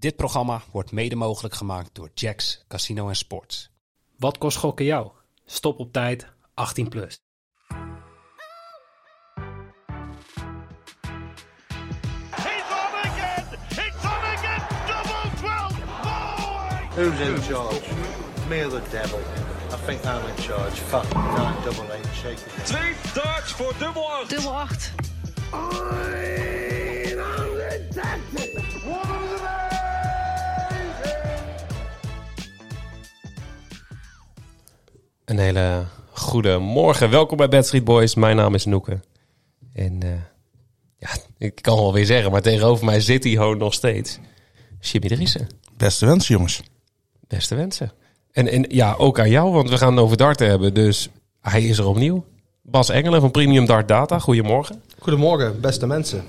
Dit programma wordt mede mogelijk gemaakt door Jacks Casino en Sports. Wat kost gokken jou? Stop op tijd, 18 plus. He's on again! It's on again! Double 12! Who's in charge? Me or the devil? I think I'm in charge. Fuck, nine double eight, shake it. Twee darts voor dubbel 8. Dubbel 8. Een hele goede morgen. Welkom bij Bad Street Boys. Mijn naam is Noeke. En eh, ja, ik kan wel weer zeggen, maar tegenover mij zit hij gewoon nog steeds. Jimmy Driessen. Beste wensen, jongens. Beste wensen. En, en ja, ook aan jou, want we gaan het over darten hebben. Dus hij is er opnieuw. Bas Engelen van Premium Dart Data. Goedemorgen. Goedemorgen, beste mensen.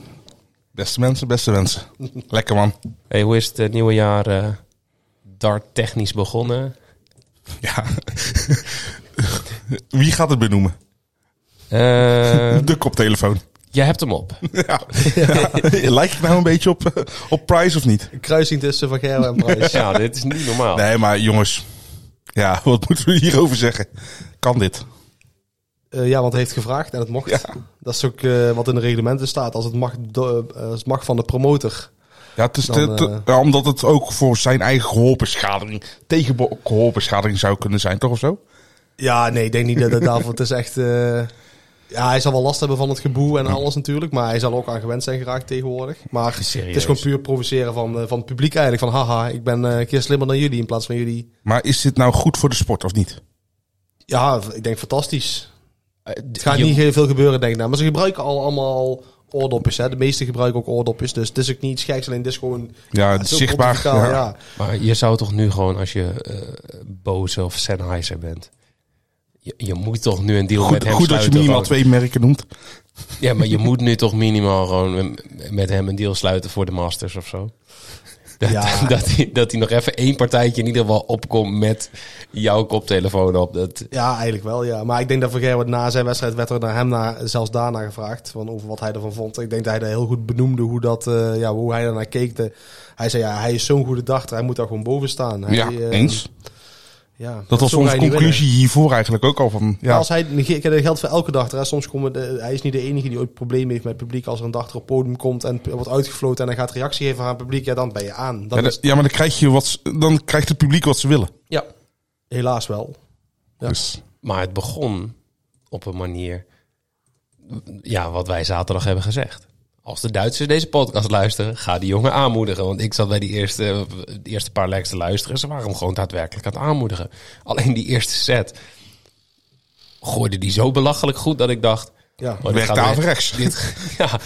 Beste mensen, beste wensen. Lekker man. Hey, hoe is het eh, nieuwe jaar eh, dart technisch begonnen? Ja. Wie gaat het benoemen? Eh, De koptelefoon. jij hebt hem op. Ja. Lijkt het nou een beetje op, eh, op Price of niet? Een kruising tussen Van Gerwen en Prijs. Ja, dit is niet normaal. Nee, maar jongens. Ja, wat moeten we hierover zeggen? Kan dit? Eh, ja, want hij heeft gevraagd en het mocht. Ja. Dat is ook eh, wat in de reglementen staat. Als het mag, do- als het mag van de promotor. Ja, het is Dan, te- te- ja, omdat het ook voor zijn eigen gehoorbeschadiging, tegen zou kunnen zijn, toch of zo? Ja, nee, ik denk niet dat het daarvoor... Het is echt... eh, ja, hij zal wel last hebben van het geboe en alles natuurlijk. Maar hij zal ook aan gewend zijn geraakt tegenwoordig. Maar Serieus? het is gewoon puur provoceren van, eh, van het publiek eigenlijk. Van haha, ik ben eh, een keer slimmer dan jullie in plaats van jullie. Maar is dit nou goed voor de sport of niet? Ja, ik denk fantastisch. Het gaat niet heel veel gebeuren, denk ik. Nou. Maar ze gebruiken al allemaal oordopjes. Hè. De meeste gebruiken ook oordopjes. Dus het is ook niet iets geks. Alleen dit is gewoon... Ja, het is zichtbaar. Ja. ja. Maar je zou toch nu gewoon, als je eh boos of Sennheiser bent... Je, je moet toch nu een deal met Goed, hem goed dat je sluiten. minimaal gewoon. twee merken noemt. Ja, maar je moet nu toch minimaal gewoon met hem een deal sluiten voor de Masters of zo. Dat, Ja. dat, hij, dat hij nog even één partijtje in ieder geval opkomt met jouw koptelefoon op. Dat, Ja, eigenlijk wel, ja. Maar ik denk dat Van Gerwen na zijn wedstrijd werd er naar hem na, zelfs daarna gevraagd. Van over wat hij ervan vond. Ik denk dat hij dat heel goed benoemde hoe, dat, eh, ja, hoe hij ernaar keek. De, hij zei, ja, hij is zo'n goede dachter. Hij moet daar gewoon boven staan. Hij, Ja, eh, eens. Ja, Dat was onze conclusie hiervoor eigenlijk ook al van. Ja, Als hij, ik heb dat geldt voor elke. Hè. Soms komen de, hij is niet de enige die ooit problemen heeft met het publiek. Als er een dachter op het podium komt en wordt uitgefloten en hij gaat reactie geven aan het publiek, ja, dan ben je aan. Dan ja, is, dat- ja, maar dan krijg je wat, dan krijgt het publiek wat ze willen. ja, helaas wel. Ja. Dus maar het begon op een manier, ja, wat wij zaterdag hebben gezegd. Als de Duitsers deze podcast luisteren, ga die jongen aanmoedigen. Want ik zat bij die eerste, de eerste paar legs te luisteren. Ze waren hem gewoon daadwerkelijk aan het aanmoedigen. Alleen die eerste set gooide die zo belachelijk goed dat ik dacht... Ja, oh, werkt gaat echt- averechts. Dit, ja,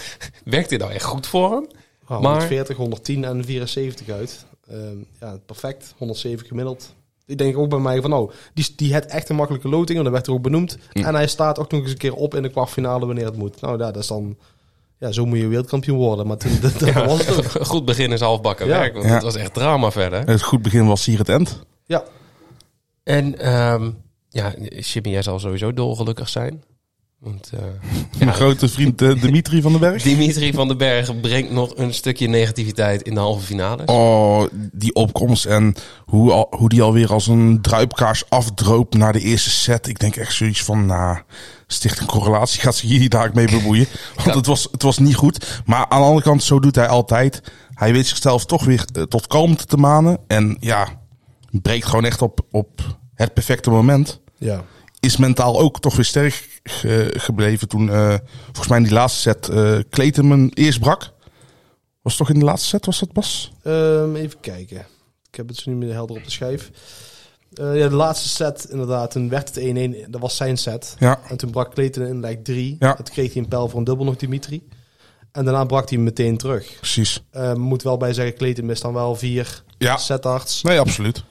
werkt dit nou echt goed voor hem? Oh, Maar- 140, 110 en 74 uit. Ehm, ja, perfect. 107 gemiddeld. Ik denk ook bij mij van, oh, die, die had echt een makkelijke loting. En dat werd er ook benoemd. En hij staat ook nog eens een keer op in de kwartfinale wanneer het moet. Nou, ja, dat is dan... Ja, zo moet je wereldkampioen worden. Maar toen, dat, dat was het ook. Een goed begin is halfbakken Ja. werk. Want Ja. het was echt drama verder. het goed begin was hier het end. Ja, En ehm, ja, Jimmy, jij zal sowieso dolgelukkig zijn. Want eh, Mijn grote vriend eh, Dimitri van den Berg. Dimitri van den Berg brengt nog een stukje negativiteit in de halve finale. Oh, die opkomst en hoe, al, hoe die alweer als een druipkaars afdroop naar de eerste set. Ik denk echt zoiets van, nou, Stichting Correlatie gaat zich hier daar mee bemoeien. Want het, was, het was niet goed. Maar aan de andere kant, zo doet hij altijd. Hij weet zichzelf toch weer eh, tot kalmte te manen. En ja, breekt gewoon echt op, op het perfecte moment. ja. Is mentaal ook toch weer sterk ge- gebleven toen, eh, volgens mij in die laatste set, eh Clayton hem eerst brak. Was het toch in de laatste set, was dat Bas? Ehm, even kijken. Ik heb het zo niet meer helder op de schijf. Eh, ja, de laatste set inderdaad. Toen werd het 1-1. Dat was zijn set. Ja. En toen brak Clayton in like 3. Ja. Toen kreeg hij een pijl voor een dubbel nog Dimitri. En daarna brak hij hem meteen terug. Precies. Eh, moet wel bij zeggen, Clayton mist dan wel vier Ja. setarts. Nee, absoluut.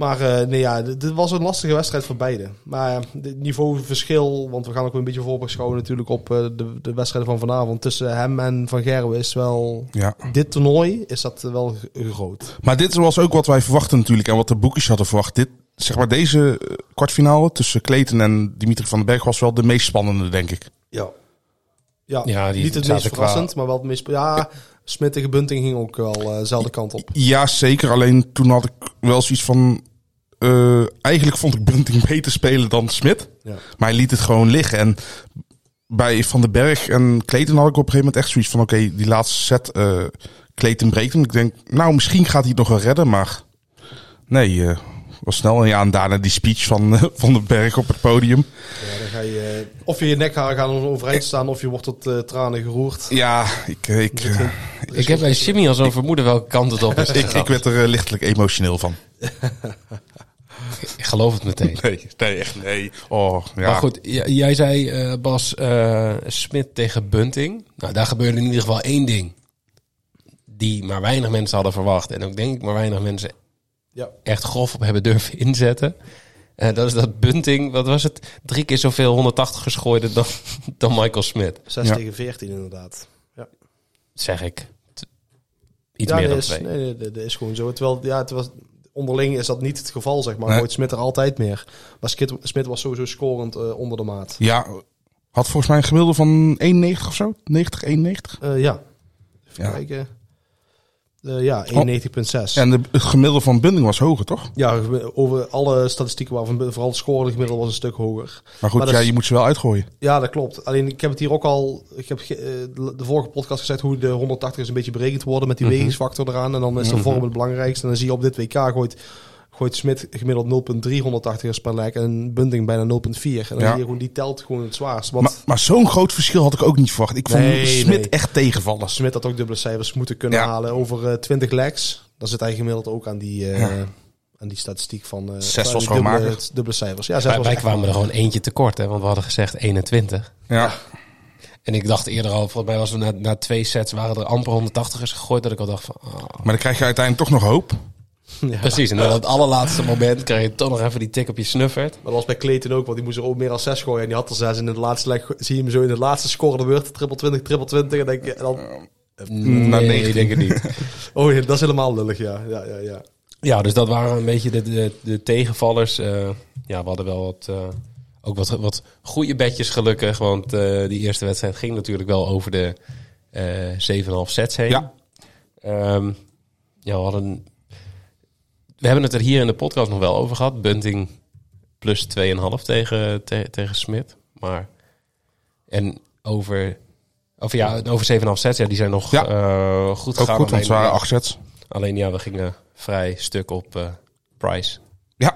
Maar eh, nee, ja, dit was een lastige wedstrijd voor beide. Maar het niveauverschil, want we gaan ook een beetje voorbeschouwen natuurlijk op eh, de, de wedstrijden van vanavond. Tussen hem en Van Gerwen is wel... Ja. Dit toernooi is dat wel groot. Maar dit was ook wat wij verwachten natuurlijk en wat de boekjes hadden verwacht. Dit, zeg maar, deze eh, kwartfinale tussen Clayton en Dimitri van den Berg was wel de meest spannende, denk ik. Ja. Ja, Ja, die niet het meest qua- verrassend, maar wel het meest... Ja, Smit tegen Bunting ging ook wel eh, dezelfde kant op. Ja, zeker. Alleen toen had ik wel zoiets van... eh, eigenlijk vond ik Bunting beter spelen dan Smit. Ja. Maar hij liet het gewoon liggen. En bij Van den Berg en Kleten had ik op een gegeven moment echt zoiets van... Oké, die laatste set, eh Kleten breekt hem. Ik denk, nou, misschien gaat hij het nog wel redden. Maar nee, eh, was snel. En ja, en daarna die speech van Van den Berg op het podium. Ja, dan ga je... of je je nekharen gaan overeind staan, of je wordt tot tranen geroerd. Ja, ik, ik, Ik heb bij Jimmy al zo'n vermoeden welke kant het op is. ik, ik werd er lichtelijk emotioneel van. Ik geloof het meteen. Nee, nee, echt nee. Oh, ja. Maar goed, jij zei eh, Bas eh Smit tegen Bunting. Nou, daar gebeurde in ieder geval één ding. Die maar weinig mensen hadden verwacht. En ook denk ik maar weinig mensen Ja. echt grof op hebben durven inzetten. Eh, dat is dat Bunting, wat was het? Drie keer zoveel 180 gooide dan, dan Michael Smit. 6 Ja. tegen 14 inderdaad. Ja. Zeg ik. Iets ja, meer dan is, twee. nee, nee, dat dat is gewoon zo. Terwijl, ja, het was, onderling is dat niet het geval, zeg maar. Nee. Smit er altijd meer. Maar Smit was sowieso scorend eh, onder de maat. Ja, had volgens mij een gemiddelde van 91 of zo. 90, 91. Eh, ja. Even Ja. kijken. Eh, ja, 91,6. En de, het gemiddelde van Bunding was hoger, toch? Ja, over alle statistieken waarvan vooral het scorende gemiddelde was een stuk hoger. Maar goed, Maar ja, is- je moet ze wel uitgooien. Ja, dat klopt. Alleen ik heb het hier ook al. Ik heb eh, de vorige podcast gezegd hoe de 180 is een beetje berekend worden met die Mhm. wegingsfactor eraan. En dan is de vorm het belangrijkste. En dan zie je op dit WK gooit, gooit Smit gemiddeld 0,3 180 per lek en Bunting bijna 0,4. En dan Ja. zie je gewoon die telt gewoon het zwaarst. Want Maar, maar zo'n groot verschil had ik ook niet verwacht. Ik vond Nee, Smit nee. echt tegenvallen. Smit had ook dubbele cijfers moeten kunnen Ja. halen over eh 20 legs. Dan zit hij gemiddeld ook aan die, eh, Ja. aan die statistiek van eh, Zes van was die gewoon dubbele, dubbele cijfers. Ja, zes Wij, was wij echt kwamen er gewoon eentje tekort, hè, want we hadden gezegd 21. Ja. En ik dacht eerder al, volgens mij was we na, na twee sets waren er amper 180ers gegooid. Dat ik al dacht van, ah. Maar dan krijg je uiteindelijk toch nog hoop. Ja. Precies, en dan op het allerlaatste moment krijg je toch nog even die tik op je snuffert. Maar dat was bij Clayton ook, want die moest er ook meer dan 6 gooien. En die had er 6. En in de laatste leg zie je hem zo in de laatste score de beurt. Triple 20, triple 20. En denk je, en dan, nee, 19. ik denk het niet. oh ja, dat is helemaal lullig, ja. Ja, ja, ja. Ja, dus dat waren een beetje de, de, de tegenvallers. Eh, ja, we hadden wel wat, eh, ook wat, wat goede bedjes gelukkig. Want eh, die eerste wedstrijd ging natuurlijk wel over de eh 7,5 sets heen. Ja. Ehm, ja, we hadden... We hebben het er hier in de podcast nog wel over gehad. Bunting plus 2,5 tegen, te- tegen Smit. Maar... En over... Of ja, over 7,5 sets, ja, die zijn nog Ja. eh, goed Ook gegaan. goed, want het waren ja, acht sets. Alleen ja, we gingen vrij stuk op eh, Price Ja,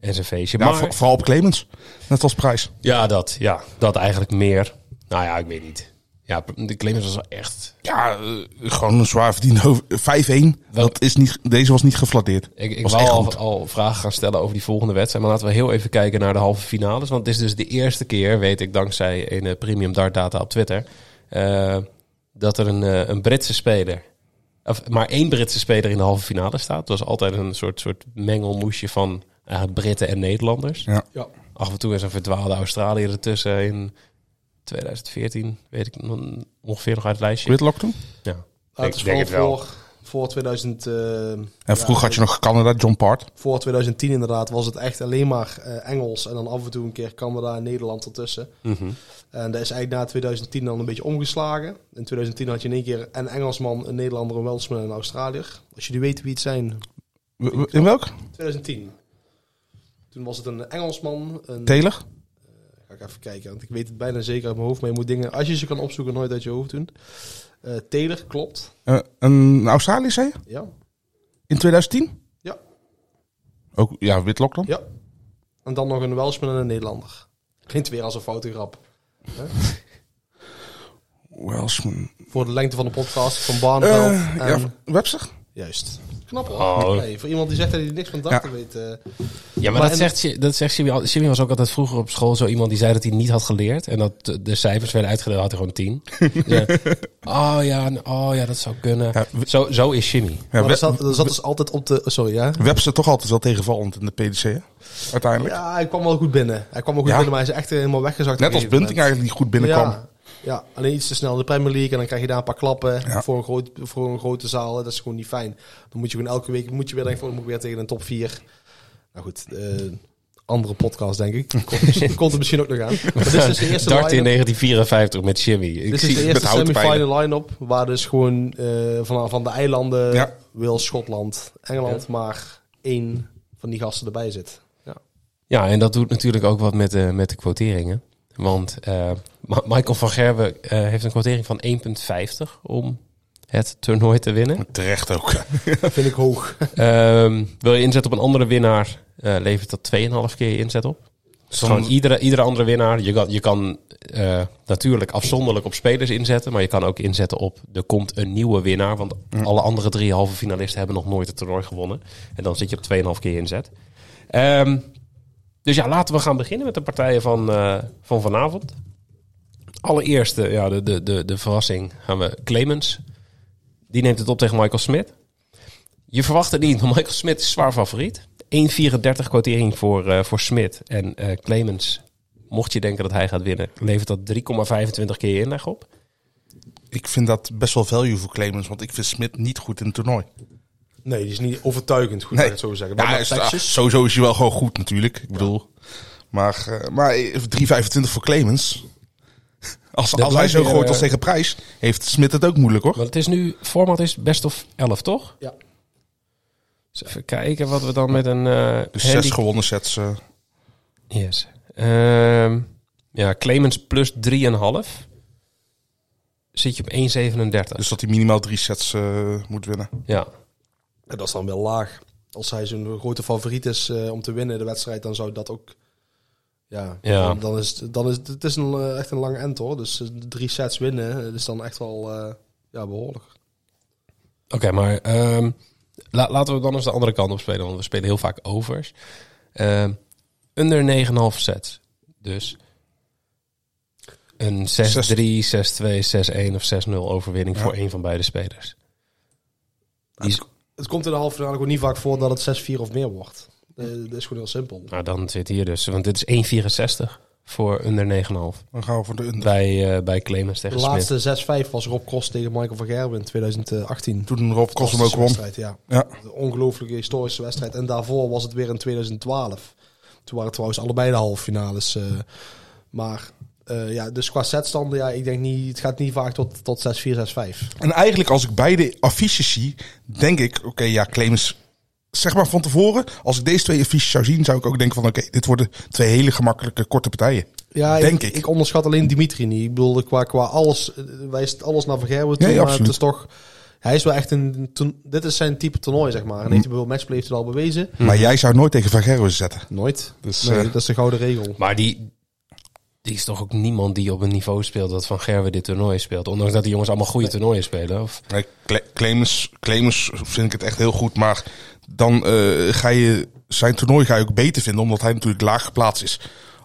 en zijn feestje. ja maar, voor- vooral op Clemens. Net als prijs. ja, dat, ja, dat eigenlijk meer. Nou ja, ik weet niet. Ja, de Clemens was wel echt... Ja, eh, gewoon een zwaar verdiende over- 5-1. Wel- Dat is niet, deze was niet geflatteerd. Ik, ik Was wou al, al vragen gaan stellen over die volgende wedstrijd. Maar laten we heel even kijken naar de halve finales. Want het is dus de eerste keer, weet ik, dankzij een eh, premium dart data op Twitter... eh, dat er een, een Britse speler... Of maar één Britse speler in de halve finale staat. Het was altijd een soort, soort mengelmoesje van Britten en Nederlanders. Ja. ja. Af en toe is een verdwaalde Australië ertussen in 2014. Weet ik nog- ongeveer nog uit het lijstje. Whitlock toen? Ja. Ik het is denk het wel. voor, voor 2000... eh, En ja, vroeger had je nog Canada, John Part. Voor 2010 inderdaad was het echt alleen maar eh, Engels. En dan af en toe een keer Canada en Nederland ertussen. Mhm. En dat is eigenlijk na 2010 dan een beetje omgeslagen. In 2010 had je in één keer een Engelsman, een Nederlander, een Welshman en een Australiër. Als jullie weten wie het zijn. In welk? 2010. Toen was het een Engelsman. Een, Taylor? Ga ik even kijken, want ik weet het bijna zeker uit mijn hoofd. Maar je moet dingen, als je ze kan opzoeken, nooit uit je hoofd doen. Eh Taylor, klopt. Eh, een Australië, zei je? Ja. In 2010? Ja. Ook, ja, Whitlock dan? Ja. En dan nog een Welshman en een Nederlander. Klinkt weer als een foute grap. Welshman. Voor de lengte van de podcast van Barneveld. Eh, en... ja, Webster? Juist. Knap hoor. Oh. Hey, voor iemand die zegt dat hij niks van darten Ja. weet. eh, Ja, maar, Maar dat, en- zegt, dat zegt Jimmy, was ook altijd vroeger op school zo iemand die zei dat hij niet had geleerd. En dat de, cijfers werden uitgedeeld, had hij gewoon tien. ja. Oh ja, oh ja, dat zou kunnen. Ja, we- zo, zo is Jimmy. Ja, maar We- er zat, er zat dus altijd op de... Sorry, ja? Webster toch altijd wel tegenvallend in de PDC, hè? Uiteindelijk. Ja, hij kwam wel goed binnen. Hij kwam wel goed Ja. binnen, maar hij is echt helemaal weggezakt. Net als Bunting eigenlijk die goed binnenkwam. Ja, alleen iets te snel de Premier League en dan krijg je daar een paar klappen Ja. voor, een groot, voor een grote zaal. Dat is gewoon niet fijn. Dan moet je gewoon elke week moet je weer denken ik moet weer tegen een top 4. Nou goed, eh, andere podcast, denk ik. Komt, misschien- komt er misschien ook nog aan. Maar dit is dus de eerste Dart in line-up. 1954 met Jimmy. Ik Dit is zie de eerste semifinal line-up. Waar dus gewoon eh, van, van de eilanden, Ja. Wales, Schotland, Engeland, maar één van die gasten erbij zit. Ja. Ja, en dat doet natuurlijk ook wat met de, met de quoteringen. Want eh, Michael van Gerwen eh, heeft een quotering van 1,50 om het toernooi te winnen. Terecht ook. Vind ik hoog. Ehm, wil je inzetten op een andere winnaar, eh, levert dat 2,5 keer je inzet op. Dus gewoon iedere, iedere andere winnaar. Je kan, je kan eh, natuurlijk afzonderlijk op spelers inzetten. Maar je kan ook inzetten op er komt een nieuwe winnaar. Want alle andere drie halve finalisten hebben nog nooit het toernooi gewonnen. En dan zit je op 2,5 keer inzet. Ehm, dus ja, laten we gaan beginnen met de partijen van, eh, van vanavond. Allereerst eh, ja, de, de, de, de verrassing gaan we Clemens. Die neemt het op tegen Michael Smit. Je verwacht het niet, want Michael Smit is zwaar favoriet. 1,34 quotering voor, eh voor Smit. En eh, Clemens, mocht je denken dat hij gaat winnen, levert dat 3,25 keer je inleg op. Ik vind dat best wel value voor Clemens, want ik vind Smit niet goed in het toernooi. Nee, die is niet overtuigend, goed Nee. het zo zeggen. Ja, Maar is- ah, sowieso is hij wel gewoon goed natuurlijk. Ik bedoel, maar, eh, maar 3,25 voor Clemens. Als, hij zo weer, gooit eh, als tegen prijs, heeft Smit het ook moeilijk hoor. Want het is nu, format is best of 11, toch? Ja. Dus even kijken wat we dan met een uh, Dus zes gewonnen sets. eh, Yes. Ehm, ja, Clemens plus 3,5. Zit je op 1,37. dus dat hij minimaal drie sets eh, moet winnen. ja. En dat is dan wel laag. Als hij zo'n grote favoriet is eh, om te winnen de wedstrijd, dan zou dat ook... Ja, Ja. Dan, dan is, het- dan is het, is een, eh, echt een lange end hoor. Dus eh, drie sets winnen is dan echt wel eh, ja, behoorlijk. Oké, maar ehm, la- laten we dan eens de andere kant op spelen. Want we spelen heel vaak overs. Ehm, under 9,5 sets. Dus een 6-3, 6-2, 6-1 of 6-0 overwinning Ja. voor een van beide spelers. Die is- Het komt in de halve finale gewoon niet vaak voor dat het 6-4 of meer wordt. Dat is gewoon heel simpel. nou, dan zit hier dus. Want dit is 1,64 voor onder 9,5. Dan gaan we voor de under. Bij, eh bij Clemens De tegen Smit. laatste 6-5 was Rob Cross tegen Michael van Gerwen in 2018. Toen Rob Cross hem ook won. Ja. Ja. Een ongelooflijke historische wedstrijd. En daarvoor was het weer in 2012. Toen waren het trouwens allebei de halve finales. eh. maar eh, ja, dus qua setstanden, ja, ik denk niet, het gaat niet vaak tot, tot 6-4, 6-5. En eigenlijk als ik beide affiches zie, denk ik, oké, ja, Clemens... Zeg maar van tevoren, als ik deze twee affiches zou zien, zou ik ook denken van, oké, dit worden twee hele gemakkelijke korte partijen. Ja, Denk ik, ik. ik onderschat alleen Dimitri niet. Ik bedoel, qua, qua alles, eh, wijst alles naar Van Gerwen toe. Nee, maar absoluut. het is toch, hij is wel echt een, dit is zijn type toernooi, zeg maar. En heeft hij bijvoorbeeld matchplay heeft hij al bewezen. Maar jij zou nooit tegen Van Gerwen zetten. Nooit. Dus, nee, eh, dat is de gouden regel. Maar die, die is toch ook niemand die op een niveau speelt dat Van Gerwen dit toernooi speelt. Ondanks dat die jongens allemaal goede toernooien spelen. Of, Nee, Clemens, Clemens vind ik het echt heel goed, maar dan eh, ga je zijn toernooi ga je ook beter vinden, omdat hij natuurlijk laag geplaatst is.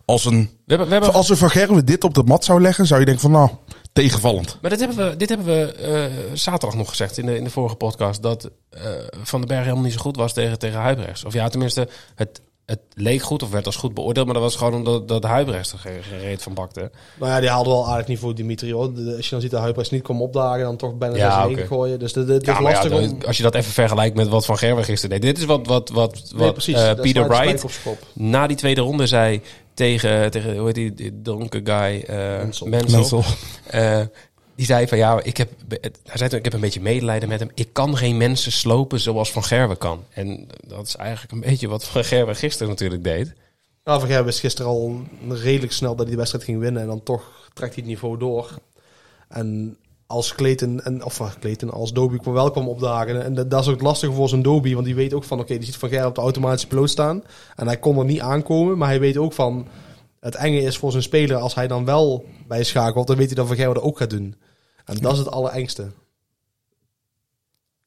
Als een, we hebben, we hebben, als een Van Gerwen dit op de mat zou leggen, zou je denken van, nou, tegenvallend. maar dit hebben we, dit hebben we eh, zaterdag nog gezegd in de, in de vorige podcast. Dat eh, Van den Berg helemaal niet zo goed was tegen, tegen Huibrechts. Of ja, tenminste, het, het leek goed of werd als goed beoordeeld. Maar dat was gewoon omdat dat Huibrechts er geen, reet van bakte. Nou ja, die haalde wel aardig niveau Dimitri hoor. De- Als je dan ziet dat Huipers niet kwam opdagen, dan toch bijna Ja, 6 oké. gooien. Dus dit dit Ja, is ja, lastig om... als je dat even vergelijkt met wat Van Gerwen gisteren deed. Dit is wat, wat, wat, wat Nee, precies. eh, Peter Wright na die tweede ronde zei tegen, tegen hoe heet die, die dronken guy, eh Mensel. Mensel. Mensel. Eh, die zei van ja, ik heb, hij zei ik heb een beetje medelijden met hem. Ik kan geen mensen slopen zoals Van Gerwen kan. En dat is eigenlijk een beetje wat Van Gerwen gisteren natuurlijk deed. Nou, Van Gerwen wist gisteren al redelijk snel dat hij de wedstrijd ging winnen. En dan toch trekt hij het niveau door. En als Clayton, en, of uh, Clayton, als Dobie kwam wel kwam opdagen. En dat, is ook lastig voor zijn Dobie. Want die weet ook van, oké, die ziet Van Gerwen op de automatische piloot staan. En hij kon er niet aankomen. Maar hij weet ook van, het enge is voor zijn speler. Als hij dan wel bij schakelt, dan weet hij dat Van Gerwen dat ook gaat doen. En dat is het allerengste.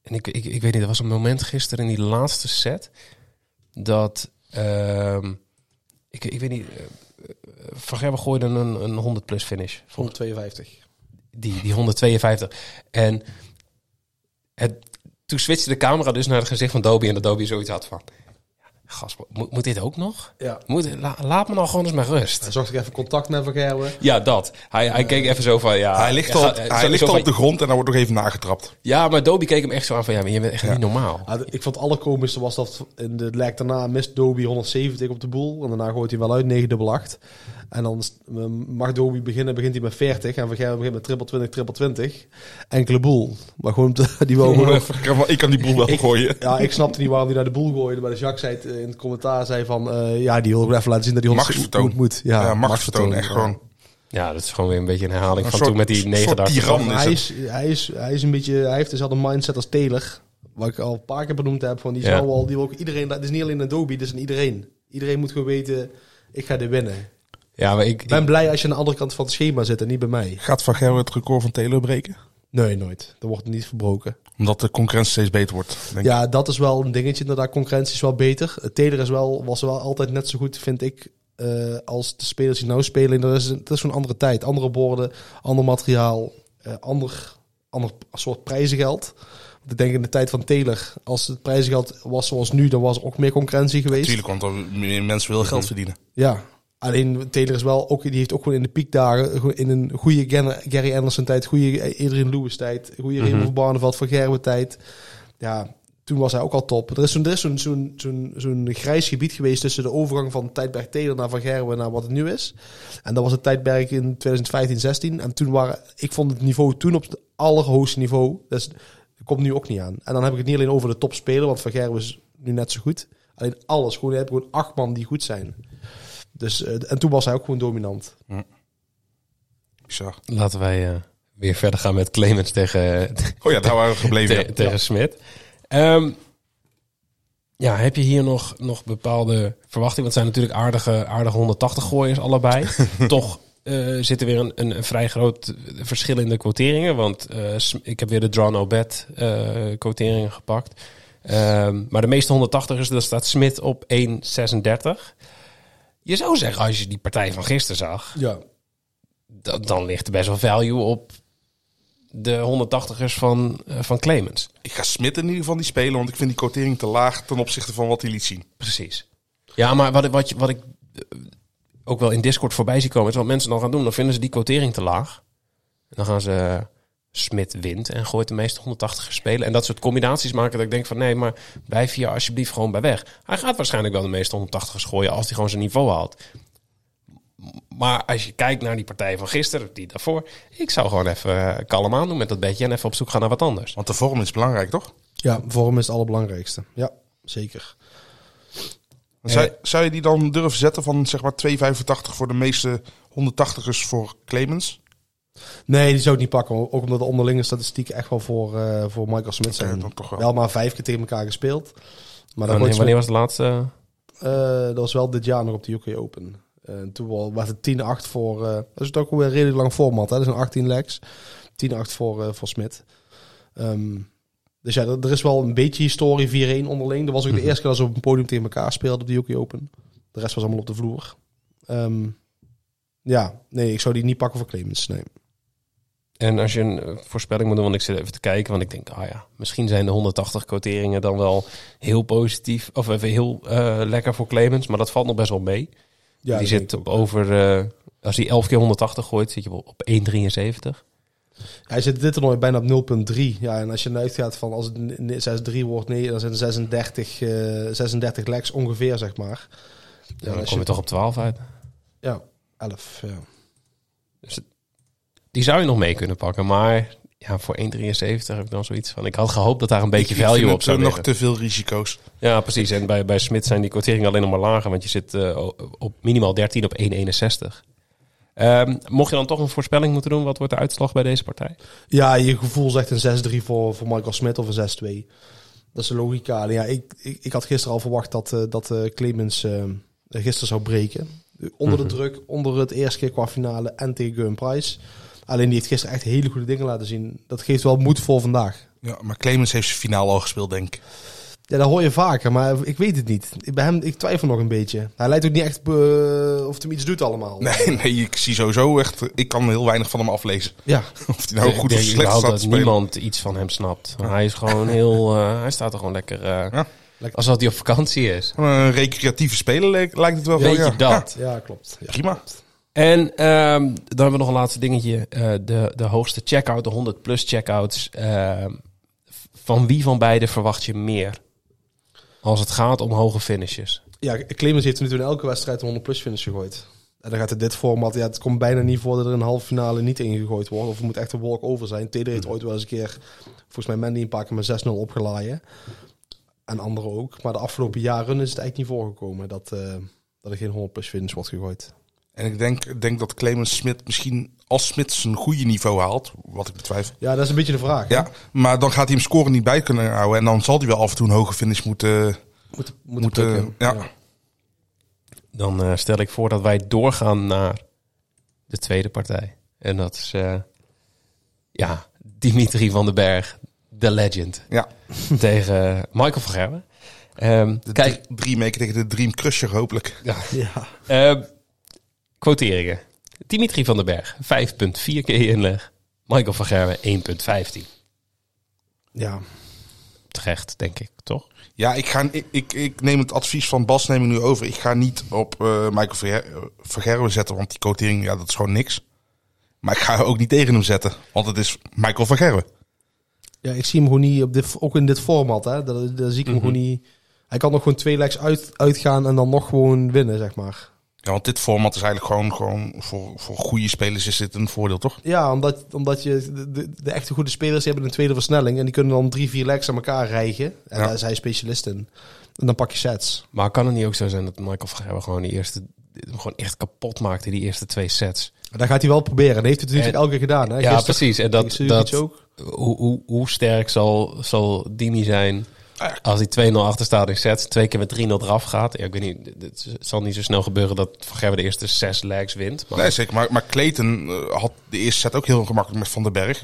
En ik, ik, ik weet niet, er was een moment gisteren in die laatste set dat ehm, ik, ik weet niet, eh, Van Gerwen gooide een, een 100 plus finish. Volgens 152. die, die 152. En het, toen switchte de camera dus naar het gezicht van Dobie en dat Dobie zoiets had van... Gast, moet, moet dit ook nog? Ja. Moet, la- laat me nou gewoon eens met rust. Hij zocht ik even contact met Van Gerwen. Ja, dat. Hij, hij keek even zo van, ja... Hij ligt al, ga- hij ligt zo al van- op de grond en dan wordt nog even nagetrapt. Ja, maar Dobie keek hem echt zo aan van, ja, maar je bent echt niet normaal. Ja, ik vond het allerkomischste was dat in de lijk daarna mist Doby 170 op de boel. En daarna gooit hij wel uit 9 dubbel 8. En dan mag Doby beginnen, begint hij met 40. En Van Gerwen begint met triple 20, triple 20. Enkele boel. Maar gewoon, die wou gewoon... Ik kan, wel- ik kan die boel wel gooien. Ja, ik snapte niet waarom hij naar de boel gooide. Maar de Jacques zei het, eh, in het commentaar zei van... eh, ja, die wil even laten zien dat hij 170 Machtsvertoon. moet. Ja, Ja, machtsvertoon. Echt ja. gewoon. Ja, dat is gewoon weer een beetje een herhaling Een van soort- toen met die negen dagen. hij, is, hij, is, hij is een beetje... Hij heeft dezelfde mindset als Taylor. Wat ik al een paar keer benoemd heb. Van die Ja. zou wel... Die wil ook iedereen... Het is niet alleen een Adobe, het is een iedereen. Iedereen moet gewoon weten... Ik ga dit winnen. Ja, maar ik, Ik ben blij als je aan de andere kant van het schema zit en niet bij mij. Gaat Van Gerwen het record van Taylor breken? Nee, nooit. Dat wordt niet verbroken. Omdat de concurrentie steeds beter wordt. Denk ik. Ja, dat is wel een dingetje. Inderdaad, concurrentie is wel beter. Het Taylor is wel, was wel altijd net zo goed, vind ik, eh, als de spelers die nou spelen. Dat is, dat is zo'n andere tijd. Andere borden, ander materiaal, eh, ander, ander soort prijzengeld. Want ik denk in de tijd van Taylor, als het prijzengeld was zoals nu, dan was er ook meer concurrentie geweest. Natuurlijk, want er meer mensen willen geld verdienen. Ja, alleen Taylor is wel ook, die heeft ook gewoon in de piekdagen, in een goede Gary Anderson tijd, goede Adrian Lewis tijd, goede. Raymond van Barneveld van Gerwen tijd. Ja, toen was hij ook al top. Er is zo'n zo'n zo'n zo'n zo'n grijs gebied geweest tussen de overgang van tijdperk Taylor naar Van Gerwen naar wat het nu is. En dat was het tijdperk in 2015, 16. En toen waren, ik vond het niveau toen op het allerhoogste niveau. Dus dat komt nu ook niet aan. En dan heb ik het niet alleen over de topspeler, want Van Gerwen is nu net zo goed. Alleen alles. Gewoon, je hebt gewoon acht man die goed zijn. Dus, eh, en toen was hij ook gewoon dominant. Bizar. Laten wij eh, weer verder gaan met Clemens tegen, Oh ja, daar waren we gebleven. te- ja. tegen Smit. Ehm, ja, heb je hier nog, nog bepaalde verwachtingen? Want het zijn natuurlijk aardige, aardige 180 gooiers allebei. Toch eh, zit er weer een, een, een vrij groot verschil in de quoteringen. Want eh, ik heb weer de draw no bet eh, quoteringen gepakt. Ehm, maar de meeste 180 is, daar staat Smit op 1,36. Je zou zeggen, als je die partij van gisteren zag, Ja. da- dan ligt er best wel value op de 180ers van, eh, van Clemens. Ik ga Smit in ieder geval niet spelen, want ik vind die quotering te laag ten opzichte van wat hij liet zien. Precies. Ja, maar wat, ik- wat, je- wat ik eh, ook wel in Discord voorbij zie komen, is wat mensen dan gaan doen. Dan vinden ze die quotering te laag. En dan gaan ze Smit wint en gooit de meeste 180 spelen. En dat soort combinaties maken dat ik denk van nee, maar blijf hier alsjeblieft gewoon bij weg. Hij gaat waarschijnlijk wel de meeste 180 gooien als hij gewoon zijn niveau haalt. Maar als je kijkt naar die partij van gisteren, die daarvoor, ik zou gewoon even eh, kalm aan doen met dat beetje en even op zoek gaan naar wat anders. Want de vorm is belangrijk, toch? Ja, vorm is het allerbelangrijkste. Ja, zeker. Zou, zou je die dan durven zetten van zeg maar 2,85 voor de meeste 180ers voor Clemens? Nee, die zou ik niet pakken. Ook omdat de onderlinge statistieken echt wel voor, eh, voor Michael Smith zijn. Wel. maar vijf keer tegen elkaar gespeeld. Maar dan Wanneer, wanneer was de laatste? Eh, dat was wel dit jaar nog op de UK Open. Eh, toen was het 10-8 voor... eh, dat is ook weer een redelijk lang format. Hè? Dat is een 18 legs. 10-8 voor, eh voor Smit. Ehm, dus ja, er, is wel een beetje historie 4-1 onderling. Dat was ook de eerste keer dat ze op een podium tegen elkaar speelden op de UK Open. De rest was allemaal op de vloer. Ehm, ja, nee, ik zou die niet pakken voor Clemens. Nee. En als je een eh, voorspelling moet doen, want ik zit even te kijken, want ik denk, ah ja, misschien zijn de 180 quoteringen dan wel heel positief, of even heel eh, lekker voor Clemens, maar dat valt nog best wel mee. Ja, die zit op over, eh, als hij 11 keer 180 gooit, zit je op 1,73. Hij zit dit toernooi bijna op 0,3. Ja, en als je eruit gaat van als het n- 6-3 wordt, nee, dan zijn het 36, eh 36 legs ongeveer, zeg maar. Ja, dan als kom je toch op 12 uit. Ja, 11. Ja. Die zou je nog mee kunnen pakken, maar ja, voor 1,73 heb ik dan zoiets van, ik had gehoopt dat daar een beetje Ik- ik value vind op zou eh, nog te veel risico's. Ja, precies. En bij, bij Smit zijn die quoteringen alleen nog maar lager, want je zit eh, op minimaal 13 op 1,61. Ehm, mocht je dan toch een voorspelling moeten doen, wat wordt de uitslag bij deze partij? Ja, je gevoel zegt een 6-3 voor, voor Michael Smit of een 6-2. Dat is de logica. Ja, ik, ik, ik had gisteren al verwacht dat, eh, dat eh, Clemens gisteren zou breken. Onder de druk, onder het eerste keer qua finale en tegen Gun Price. Alleen die heeft gisteren echt hele goede dingen laten zien. Dat geeft wel moed voor vandaag. Ja, maar Clemens heeft zijn finale al gespeeld, denk ik. Ja, dat hoor je vaker, maar ik weet het niet. Ik, bij hem, ik twijfel nog een beetje. Hij lijkt ook niet echt eh, of hij hem iets doet allemaal. Nee, nee, ik zie sowieso echt... Ik kan heel weinig van hem aflezen. Ja, Of hij nou Ik goed of slecht staat te dat niemand iets van hem snapt. Hij is gewoon heel, eh, hij staat er gewoon lekker, eh, Ja. Alsof hij op vakantie is. Een recreatieve speler lijkt het wel Weet van, je ja. dat? Ja, klopt. Ja. Prima. En ehm, dan hebben we nog een laatste dingetje. Eh, de, de hoogste checkout, de 100 plus checkouts. Ehm, van wie van beide verwacht je meer? Als het gaat om hoge finishes. Ja, Clemens heeft natuurlijk in elke wedstrijd een 100 plus finish gegooid. En dan gaat het dit format, ja, het komt bijna niet voor dat er een halve finale niet ingegooid wordt. Of het moet echt een walk-over zijn. Teder heeft ooit wel eens een keer, volgens mij Mandy een paar keer met 6-0 opgelaaien. En anderen ook. Maar de afgelopen jaren is het eigenlijk niet voorgekomen dat, eh, dat er geen 100 plus finish wordt gegooid. En ik denk, denk dat Clemens Smit misschien als Smit zijn goede niveau haalt, wat ik betwijfel. Ja, dat is een beetje de vraag. hè? Ja, maar dan gaat hij hem scoren niet bij kunnen houden. En dan zal hij wel af en toe een hoge finish moeten... Moet, moet moeten plukken. ja. Dan eh, stel ik voor dat wij doorgaan naar de tweede partij. En dat is, eh, ja, Dimitri van den Berg, de legend, ja. tegen Michael van Gerwen. Ehm, De kijk, tegen de Dream Crusher hopelijk. Ja. Ehm, quoteringen. Dimitri van den Berg, 5,4 keer inleg. Michael van Gerwen, 1,15. ja. Terecht, denk ik, toch? Ja, ik, ga, ik, ik, ik neem het advies van Bas neem ik nu over. Ik ga niet op eh, Michael Verger- Vergerwen zetten, want die quotering, ja, dat is gewoon niks. Maar ik ga ook niet tegen hem zetten, want het is Michael Vergerwen. Ja, ik zie hem gewoon niet, op dit, ook in dit format, hè. Daar, daar zie ik hem gewoon niet... Hij kan nog gewoon twee legs uit, uitgaan en dan nog gewoon winnen, zeg maar. Ja, want dit format is eigenlijk gewoon, gewoon voor, voor goede spelers is dit een voordeel, toch? Ja, omdat, omdat je de, de, de echte goede spelers hebben een tweede versnelling en die kunnen dan drie, vier legs aan elkaar rijgen. En Ja. daar is hij specialist in. En dan pak je sets. Maar kan het niet ook zo zijn dat Michael van Gerwen gewoon die eerste... gewoon echt kapot maakte, die eerste twee sets? En dat gaat hij wel proberen. En heeft hij het natuurlijk En- elke keer gedaan. Hè? Ja, Gisteren precies. En dat, dat, ook. hoe, hoe, hoe sterk zal, zal Dimi zijn als hij 2-0 achter staat in sets, twee keer met 3-0 eraf gaat? Ja, ik weet niet, het zal niet zo snel gebeuren dat Van Gerwen de eerste zes legs wint. Maar Nee, zeker. Maar, maar Clayton eh, had de eerste set ook heel gemakkelijk met Van den Berg.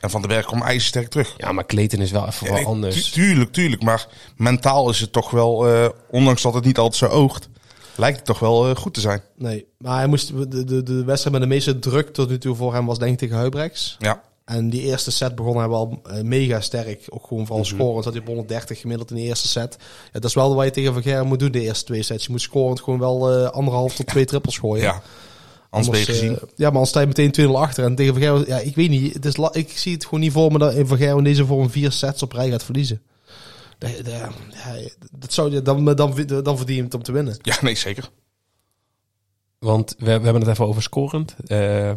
En Van den Berg kwam ijzersterk terug. ja, maar Clayton is wel even Ja, wel nee, anders. tu- tuurlijk, tuurlijk. Maar mentaal is het toch wel, eh, ondanks dat het niet altijd zo oogt, lijkt het toch wel eh, goed te zijn. Nee, maar hij moest, de, de, de wedstrijd met de meeste druk tot nu toe voor hem was denk ik tegen Huibrechts. Ja, En die eerste set begon hij wel eh, mega sterk. Ook gewoon vooral scoren. Zat hij op 130 gemiddeld in de eerste set. Ja, dat is wel wat je tegen Van Gerwen moet doen de eerste twee sets. Je moet scorend gewoon wel eh, anderhalf tot twee trippels gooien. ja. Anders ben je Anders, gezien. eh, ja, maar dan sta je meteen 2-0 achter. En tegen Van Gerwen, ja, ik weet niet. Het is la- ik zie het gewoon niet voor me dat Van Gerwen deze vorm vier sets op rij gaat verliezen. Dat, dat, ja, dat zou, je- dan, dan, dan verdien je het om te winnen. Ja, nee, zeker. Want we, we hebben het even over scorend. Eh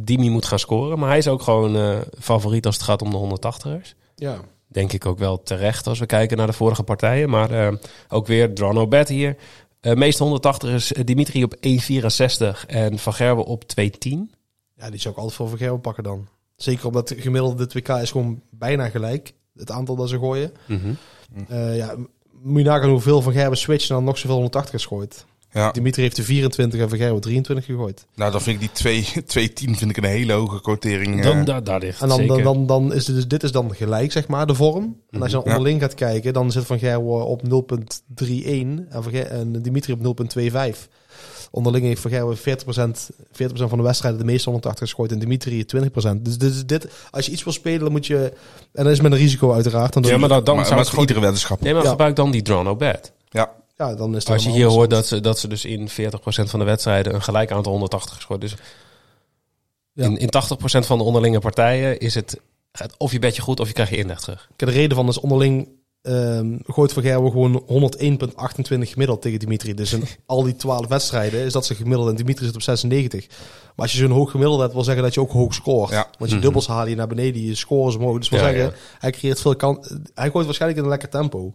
Dimi moet gaan scoren, maar hij is ook gewoon eh, favoriet als het gaat om de 180ers. Ja. Denk ik ook wel terecht als we kijken naar de vorige partijen. Maar eh, ook weer Drano Bet hier. Eh meeste 180 is Dimitri op 1,64 en Van Gerwen op 2,10. ja, die zou ik altijd voor Van Gerwen pakken dan. Zeker omdat het gemiddelde dit WK is gewoon bijna gelijk. Het aantal dat ze gooien. Eh, ja, moet je nagaan hoeveel Van Gerwen switcht en dan nog zoveel 180 is gooit. Ja. Dimitri heeft de 24 en Van Gerwen 23 gegooid. Nou, dan vind ik die 2 210 vind ik een hele hoge quotering. eh. Dan, daar, daar ligt En dan, dan, zeker. dan, dan is het dus, dit is dan gelijk, zeg maar, de vorm. En als je dan Ja. onderling gaat kijken, dan zit Van Gerwen op 0.31 en, Dimitri op 0.25. Onderling heeft Van Gerwen 40%, 40% van de wedstrijden de meeste 180 gegooid en Dimitri 20%. Dus dit, is dit, als je iets wil spelen, dan moet je... En dat is met een risico uiteraard. Dan ja, maar dan, dan maar, zou maar het gewoon... iedere weddenschap. Nee, maar Ja. gebruik dan die Drano Bet. Ja. Ja, dan is het Als je hier hoort dat ze, dat ze dus in 40% van de wedstrijden een gelijk aantal 180 gescoord. Dus Ja. in, in 80% van de onderlinge partijen is het of je bedje goed of je krijgt je inleg terug. Kijk, De reden van is onderling ehm, gooit Van Gerwen gewoon 101,28 gemiddeld tegen Dimitri. Dus in al die 12 wedstrijden is dat ze gemiddeld en Dimitri zit op 96. Maar als je zo'n hoog gemiddeld hebt, wil zeggen dat je ook hoog scoort. Ja. Want je dubbels haal je naar beneden, je scores omhoog. Dus wil Ja, zeggen, ja. hij creëert veel kans. Hij gooit waarschijnlijk in een lekker tempo.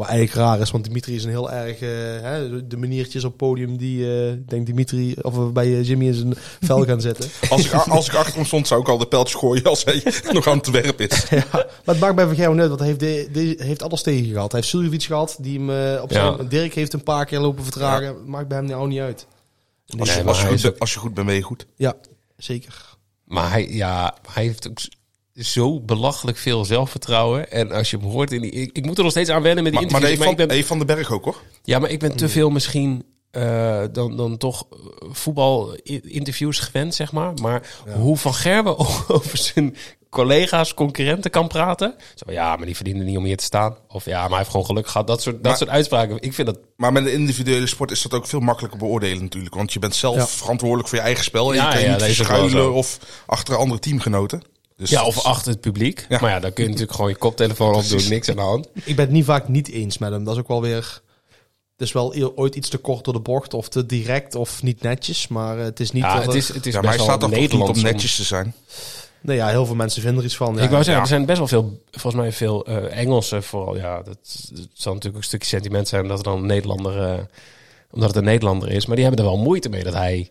Wat eigenlijk raar is, want Dimitri is een heel erg... eh, hè, de maniertjes op het podium die, eh, ik denk Dimitri, of we bij eh, Jimmy in zijn vel gaan zitten. Als ik, als ik achter hem stond, zou ik al de pijltjes gooien als hij nog aan het werk is. Ja, maar het maakt bij Van Gerwen uit, want hij heeft, de, heeft alles tegen gehad. Hij heeft Suljovic gehad, die hem eh, op Ja. zijn... Dirk heeft een paar keer lopen vertragen. Maakt bij hem nou niet uit. Als, Nee, je, maar als, je hij goed, is ook- als je goed bent, ben je goed. Ja, zeker. Maar hij, ja, hij heeft ook zo belachelijk veel zelfvertrouwen. En als je hem hoort in die... Ik, ik moet er nog steeds aan wennen met die Maar, maar interviews. nee, Maar, van, ben, den Berg ook hoor. ja, maar ik ben te veel misschien eh, dan, dan toch voetbalinterviews gewend, zeg maar. Maar hoe Van Gerwen over zijn collega's, concurrenten kan praten. Zo, ja, maar die verdienen niet om hier te staan. Of ja, maar hij heeft gewoon geluk gehad. Dat soort, dat Maar- soort uitspraken. Ik vind dat... Maar met de individuele sport is dat ook veel makkelijker beoordelen natuurlijk. Want je bent zelf Ja. verantwoordelijk voor je eigen spel. En Ja, je kan je ja, niet verschuilen of achter andere teamgenoten. Dus Ja, of achter het publiek. Ja. Maar ja, dan kun je natuurlijk gewoon je koptelefoon opdoen. Precies. Niks aan de hand. Ik ben het niet vaak niet eens met hem. Dat is ook wel weer... Het is wel ooit iets te kort door de bocht of te direct of niet netjes. Maar eh, het is niet... Ja, het is, het is Ja, maar hij staat toch niet om netjes te zijn. Nee, ja, heel veel mensen vinden er iets van. Ja, ik wou zeggen, er zijn best wel veel, volgens mij veel eh, Engelsen vooral. Ja, dat, dat zal natuurlijk ook een stukje sentiment zijn dat er dan een Nederlander, eh, omdat het een Nederlander is. Maar die hebben er wel moeite mee dat hij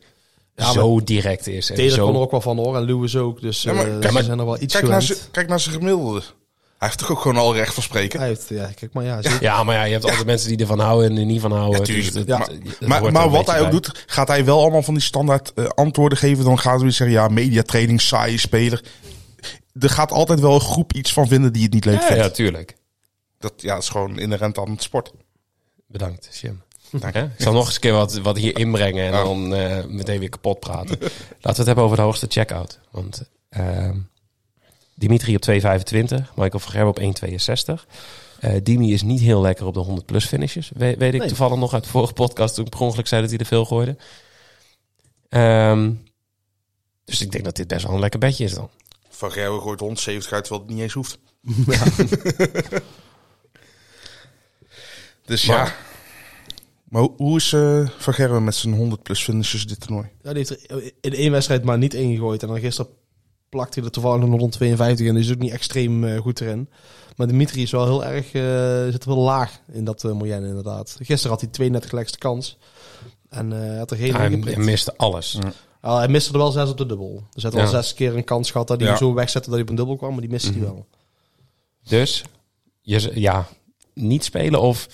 Ja, zo direct is. En Taylor zo, kon er ook wel van hoor. En Lewis ook. Dus Ja, maar eh, kijk, ze maar zijn er wel iets Kijk naar, gewend. kijk naar zijn gemiddelde. Hij heeft toch ook gewoon al recht van spreken? Hij heeft, ja, kijk maar ja. zeker. Ja, maar ja, je hebt altijd mensen die ervan houden en er niet van houden. Ja, tuurlijk. Dus het- Ja. het- het maar maar wat hij ook doet, gaat hij wel allemaal van die standaard eh, antwoorden geven. Dan gaat hij weer zeggen, ja, mediatraining, saaie speler. Er gaat altijd wel een groep iets van vinden die het niet leuk Ja, vindt. ja, tuurlijk. Dat ja, is gewoon inherent aan het sport. Bedankt, Jim. Ik zal nog eens een keer wat, wat hier inbrengen en Oh. dan eh, meteen weer kapot praten. Laten we het hebben over de hoogste checkout. Want ehm, Dimitri op 2,25, Michael van Gerwen op 1,62. Eh Dimi is niet heel lekker op de 100 plus finishes. We- weet ik Nee. toevallig nog uit de vorige podcast toen ik per ongeluk zei dat hij er veel gooide. Ehm, dus ik denk dat dit best wel een lekker bedje is dan. Van Gerwen gooit 170 uit, terwijl het niet eens hoeft. dus ja. Maar- hoe- is eh Van Gerwen met zijn 100 plus finishes dit toernooi? Ja, die heeft er in één wedstrijd maar niet ingegooid. En dan gisteren plakt hij er toevallig een 152 en die is ook niet extreem eh, goed erin. Maar Dimitri is wel heel erg, eh, zit wel laag in dat uh, Moyenne inderdaad. Gisteren had hij 32 lekste kans. En eh, hij had er geen Hij, in hij geprikt. miste alles. Hij miste er wel zes op de dubbel. Dus hij had al Ja. zes keer een kans gehad dat hij Ja. hem zo wegzette dat hij op een dubbel kwam. Maar die miste hij wel. Dus je, ja, niet spelen of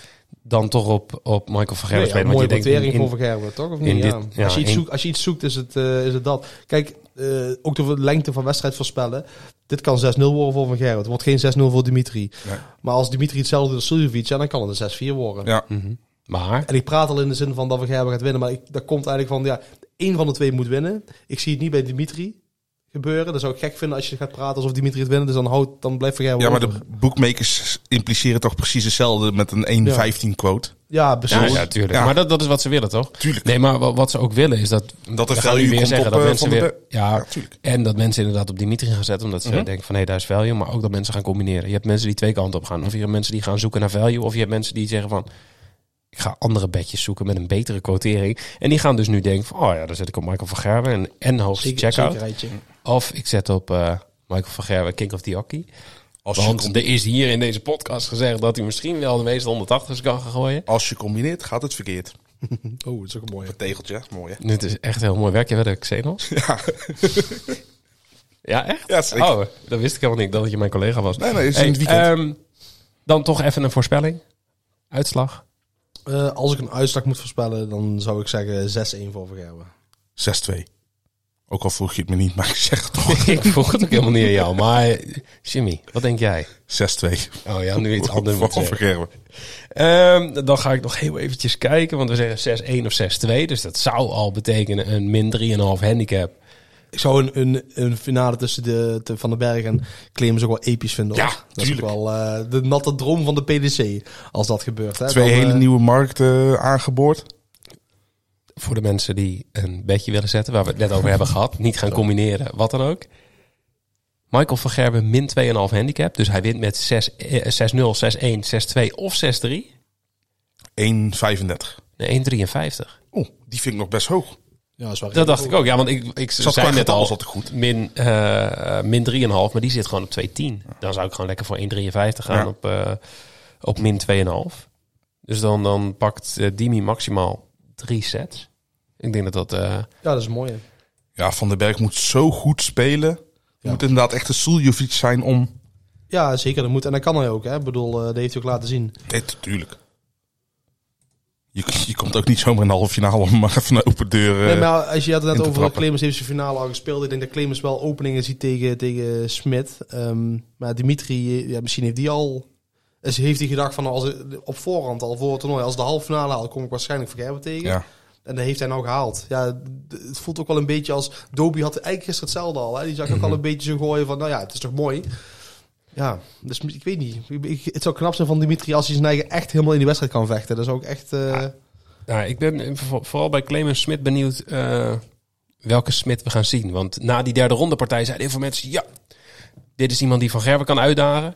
dan toch op, op Michael van Gerwen Nee, ja, mooie Want je denkt notering in- voor Van Gerwen, toch? Of niet? dit- ja. ja, als, je iets in- zoekt, als je iets zoekt, is het, eh, is het dat. Kijk, eh, ook de lengte van wedstrijd voorspellen. Dit kan 6-0 worden voor Van Gerwen. Het wordt geen 6-0 voor Dimitri. Nee. Maar als Dimitri hetzelfde doet als Suljovic, ja, dan kan het een 6-4 worden. Ja, Mhm. Maar En ik praat al in de zin van dat Van Gerwen gaat winnen. Maar ik, dat komt eigenlijk van, ja, één van de twee moet winnen. Ik zie het niet bij Dimitri gebeuren. Dan zou ik gek vinden als je gaat praten alsof Dimitri het winnen. Dus dan, houdt, dan blijft Van Gerwen ja maar de bookmakers impliceren toch precies hetzelfde met een 1.15 quote. Ja, precies. ja, ja, tuurlijk. Ja. Maar dat, dat is wat ze willen, toch? Tuurlijk. Nee, maar wa- wat ze ook willen is dat... Dat er value weer komt zeggen op, dat eh, mensen weer... Ja, en dat mensen inderdaad op Dimitri gaan zetten. Omdat ze Mhm. denken van, hé, daar is value. Maar ook dat mensen gaan combineren. Je hebt mensen die twee kanten op gaan. Of je hebt mensen die gaan zoeken naar value. Of je hebt mensen die zeggen van... Ik ga andere bedjes zoeken met een betere quotering. En die gaan dus nu denken van... Oh ja, dan zet ik op Michael van Gerwen en, en hoogste checkout. Of ik zet op eh, Michael van Gerwen, King of the Hockey. Als Want er is hier in deze podcast gezegd dat hij misschien wel de meeste 180's kan gaan gooien. als je combineert, gaat het verkeerd. Oh, dat is ook een mooie. Een tegeltje, mooi hè? Dit is echt heel mooi werk. Je de Xenos? Ja. Ja, echt? Ja, zeker. Oh, dat wist ik helemaal niet, dat je mijn collega was. Nee, nee, is Hey, in het weekend. ehm, dan toch even een voorspelling. Uitslag. Eh, als ik een uitslag moet voorspellen, dan zou ik zeggen 6-1 voor Van Gerwen. 6-2. Ook al vroeg je het me niet, maar ik zeg het toch. ik vroeg het ook helemaal niet aan jou. Maar Jimmy, wat denk jij? 6-2. Oh ja, nu iets anders zeggen. Gerwen. Ehm, dan ga ik nog heel eventjes kijken. Want we zeggen 6-1 of 6-2. Dus dat zou al betekenen een min 3,5 handicap. Ik zou een, een, een finale tussen de, de Van den Berg en Clemens ook wel episch vinden. hoor. Ja, dat is ook wel eh, de natte droom van de PDC. Als dat gebeurt. Hè. Twee Dan, hele eh, nieuwe markten aangeboord. Voor de mensen die een bedje willen zetten, waar we het net over hebben gehad. Niet gaan combineren, wat dan ook. Michael van Gerben min 2,5 handicap. Dus hij wint met 6, eh, 6-0, 6-1, 6-2 of 6-3. 1,35. Nee, 1,53. Oeh, die vind ik nog best hoog. Ja, is wel Dat dacht ik ook. Ja, want ik, ik Zat zei net al het goed. min, eh min 3,5, maar die zit gewoon op 2,10. Dan zou ik gewoon lekker voor 1,53 gaan Ja. op, eh, op min 2,5. Dus dan, dan pakt eh, Dimi maximaal drie sets. Ik denk dat dat... eh, Ja, dat is mooi. hè. Ja, Van den Berg moet zo goed spelen. Moet inderdaad echt een Suljovic zijn om... Ja, zeker. Dat moet. En dat kan hij ook. Hè. Ik bedoel, eh, dat heeft hij ook laten zien. Nee, natuurlijk. Je, je komt ook niet zomaar in de halve finale om maar even een open deur... eh, nee, maar als je had het in net te over trappen. Clemens heeft zijn finale al gespeeld. Ik denk dat Clemens wel openingen ziet tegen, tegen Smit. Ehm, maar Dimitri, eh, ja, misschien heeft die al Dus heeft hij gedacht van als ik op voorhand al voor het toernooi, als de halve finale haal, kom ik waarschijnlijk Vergerben tegen. Ja. En dat heeft hij nou gehaald. Ja, het voelt ook wel een beetje als... Dobie had eigenlijk gisteren hetzelfde al. Hè? Die zag ook al een beetje zo gooien van... Nou ja, het is toch mooi. Ja, dus ik weet niet. Het zou knap zijn van Dimitri als hij zijn eigen echt helemaal in die wedstrijd kan vechten. Dat is ook echt... eh, Ja, ik ben voor- vooral bij Clemens Smit benieuwd eh, welke Smit we gaan zien. Want na die derde ronde partij zeiden heel veel mensen... Ja, dit is iemand die Van Gerwen kan uitdagen.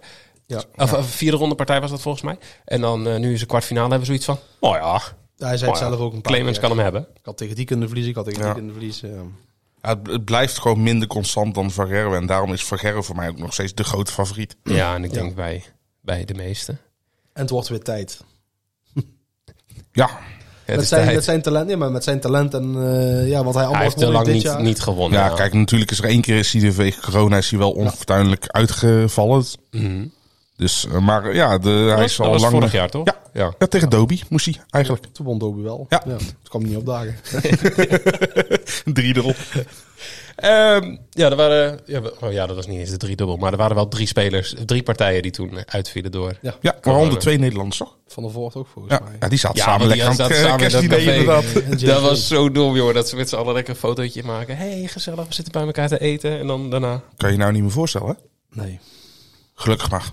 Ja. Of, of vierde ronde partij was dat volgens mij. En dan eh, nu is een kwartfinale hebben we zoiets van... Oh ja, Hij zei het oh ja, zelf ook een paar Clemens keer. kan hem hebben. Ik had tegen die kunnen verliezen, ik had tegen Ja. die kunnen verliezen. ja. Ja, het, het blijft gewoon minder constant dan Gerwen. En daarom is Gerwen voor mij ook nog steeds de grote favoriet. Ja, en ik denk bij, bij de meeste. En het wordt weer tijd. Ja, Het met, is zijn, tijd. met zijn talent, ja, maar met zijn talent en eh, ja, wat hij allemaal Hij heeft te lang niet, jaar. niet gewonnen. ja, kijk, natuurlijk is er één keer is hij de corona is hij wel onfortuinlijk uitgevallen. Mhm. Dus, eh, maar ja, de, hij is al was lang... vorig jaar, toch? Ja. ja. Ja, tegen Dobie moest hij eigenlijk. Toen won Dobie wel. Ja. Toen kwam niet opdagen. Drie erop. Ehm, ja, er waren, ja, oh ja, dat was niet eens de drie dubbel, maar er waren wel drie spelers, drie partijen die toen uitvielen door. Ja. Ja, waaronder twee Nederlanders, toch? Van der Voort ook volgens Ja, mij. ja die zaten Ja, samen lekker aan het zaten eh, samen in dat kerstdiner café. inderdaad. Dat was zo dom, joh, dat ze met z'n allen lekker een fotootje maken. hey, gezellig, we zitten bij elkaar te eten. En dan daarna... Kan je nou niet meer voorstellen, hè? Nee. Gelukkig maar.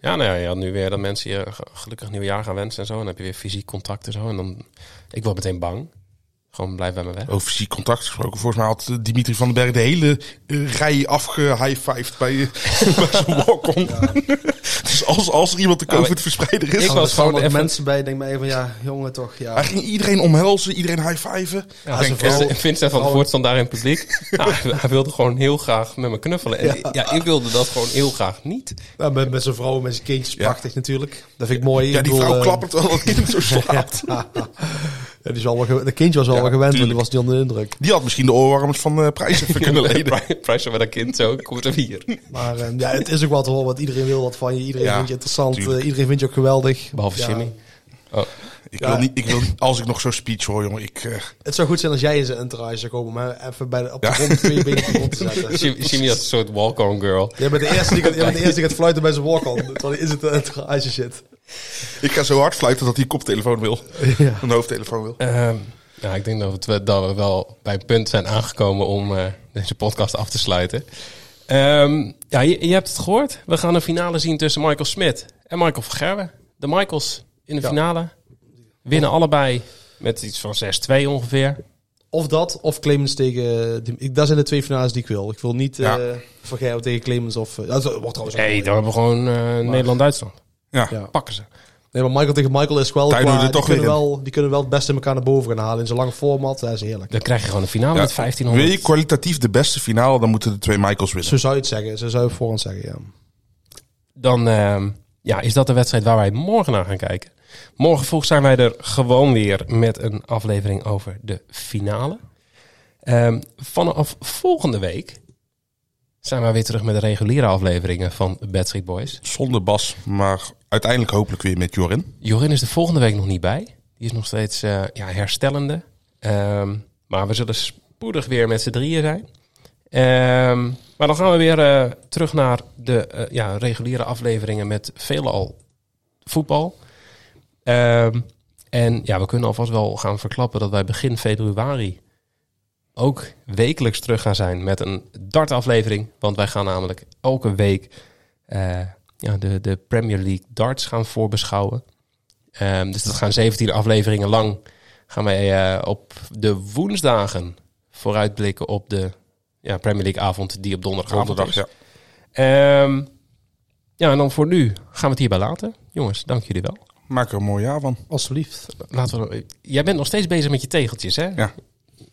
Ja, nou ja, je had nu weer dat mensen je ge- gelukkig nieuwjaar gaan wensen en zo. En dan heb je weer fysiek contact en zo. En dan, ik word meteen bang. Gewoon blijf bij me weg. Over fysiek contact gesproken. Volgens mij had eh, Dimitri van den Berg de hele eh, rij afgehigh-fived bij, eh, bij zijn walk-on. dus als, als er iemand de Ja, COVID-verspreider is... ik was gewoon even- mensen bij, denk maar even, ja, jongen toch, ja. Hij ging iedereen omhelzen, iedereen high-fiven. Ja, zijn Vincent- vrouw- Vincent van Voort stond daar in het publiek. Nou, hij, wilde gewoon heel graag met me knuffelen. En ja. ik wilde dat gewoon heel graag niet. Ja, met, met zijn vrouw, met zijn kindjes, Ja. prachtig natuurlijk. Dat vind ik mooi. Ja, die vrouw klappert wel dat kind zo slaapt. Ja, die wel de kindje was Ja, wel gewend, want die was niet onder de indruk. Die had misschien de oorwarmers van eh Prijs even kunnen lenen. Prijs met een kind zo, kom eens even hier. Maar eh, ja, het is ook wat horen, want iedereen wil wat van je. Iedereen Ja, vindt je interessant, eh, iedereen vindt je ook geweldig. Behalve Ja. Jimmy. Oh, Ik Ja. wil niet, ik wil, als ik nog zo'n speech hoor, jongen, ik... eh, Het zou goed zijn als jij in zijn entourage zou komen, maar even bij de, op de Ja. grond twee benen op te zetten. Jimmy had een soort walk-on girl. Jij bent de eerste die, gaat- jij bent de eerste die gaat fluiten bij zijn walk-on, terwijl hij in zijn entourage zit. Ik ga zo hard fluiten dat hij een koptelefoon wil. Ja. Een hoofdtelefoon wil. Ehm, ja, ik denk dat we, dat we wel bij een punt zijn aangekomen om eh, deze podcast af te sluiten. Ehm, ja, je, je hebt het gehoord. We gaan een finale zien tussen Michael Smit en Michael van Gerwen. De Michaels in de Ja. finale winnen allebei met iets van 6-2 ongeveer. Of dat, of Clemens tegen... ik, dat zijn de twee finales die ik wil. Ik wil niet Ja. eh Van Gerwen tegen Clemens of... eh, dat wordt trouwens Nee, mooi. dan hebben we gewoon Nederland-Duitsland. Ja. Ja. Pakken ze. Nee, maar Michael tegen Michael is wel... Qua- die, toch kunnen wel, die kunnen wel het beste elkaar naar boven gaan halen in zo'n lange format. Dat is heerlijk. Dan krijg je gewoon een finale Ja. met 1500. Wil je kwalitatief de beste finale, dan moeten de twee Michaels winnen. Zo zou je het zeggen. Zo zou je het voorhand zeggen, ja. dan ehm, ja, is dat de wedstrijd waar wij morgen naar gaan kijken. Morgen vroeg zijn wij er gewoon weer met een aflevering over de finale. Ehm, vanaf volgende week zijn wij weer terug met de reguliere afleveringen van Bad Street Boys. Zonder Bas, maar uiteindelijk hopelijk weer met Jorin. Jorin is de volgende week nog niet bij. Die is nog steeds eh, ja, herstellende. Ehm, maar we zullen spoedig weer met z'n drieën zijn. Ehm, maar dan gaan we weer eh, terug naar de eh, ja, reguliere afleveringen met veelal voetbal. Ehm, en ja, we kunnen alvast wel gaan verklappen dat wij begin februari ook wekelijks terug gaan zijn met een dartaflevering. Want wij gaan namelijk elke week eh, ja, de, de Premier League darts gaan voorbeschouwen. Ehm, dus dat gaan 17 afleveringen lang. Gaan wij eh, op de woensdagen vooruitblikken op de ja, Premier League avond die op donderdagavond Donderdag, is. ja. Ehm, ja, en dan voor nu gaan we het hierbij laten. Jongens, dank jullie wel. Maak er een mooi jaar van. Alsjeblieft. Laten we, jij bent nog steeds bezig met je tegeltjes, hè? Ja.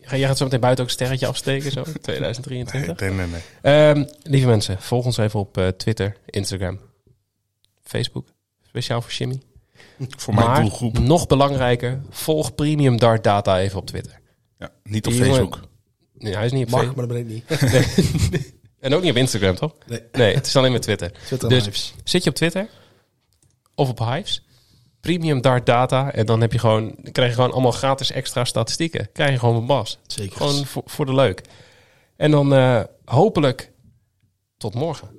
Ga- Jij gaat zo meteen buiten ook een sterretje afsteken, zo, Nee, 2023. nee, nee. nee. Ehm, lieve mensen, volg ons even op eh, Twitter, Instagram, Facebook. Speciaal voor Jimmy. Voor mijn maar doelgroep. nog belangrijker, volg Premium Dart Data even op Twitter. Ja, niet op Die jongen- Facebook. Nee, hij is niet op Mag, Facebook. maar dat ben ik niet. En ook niet op Instagram, toch? Nee. Nee, het is alleen met Twitter. Twitter Dus-. Zit je op Twitter of op Hives, Premium Dart Data, en dan heb je gewoon, dan krijg je gewoon allemaal gratis extra statistieken. Krijg je gewoon een bas. Zeker. Gewoon voor, voor de leuk. En dan eh, hopelijk tot morgen.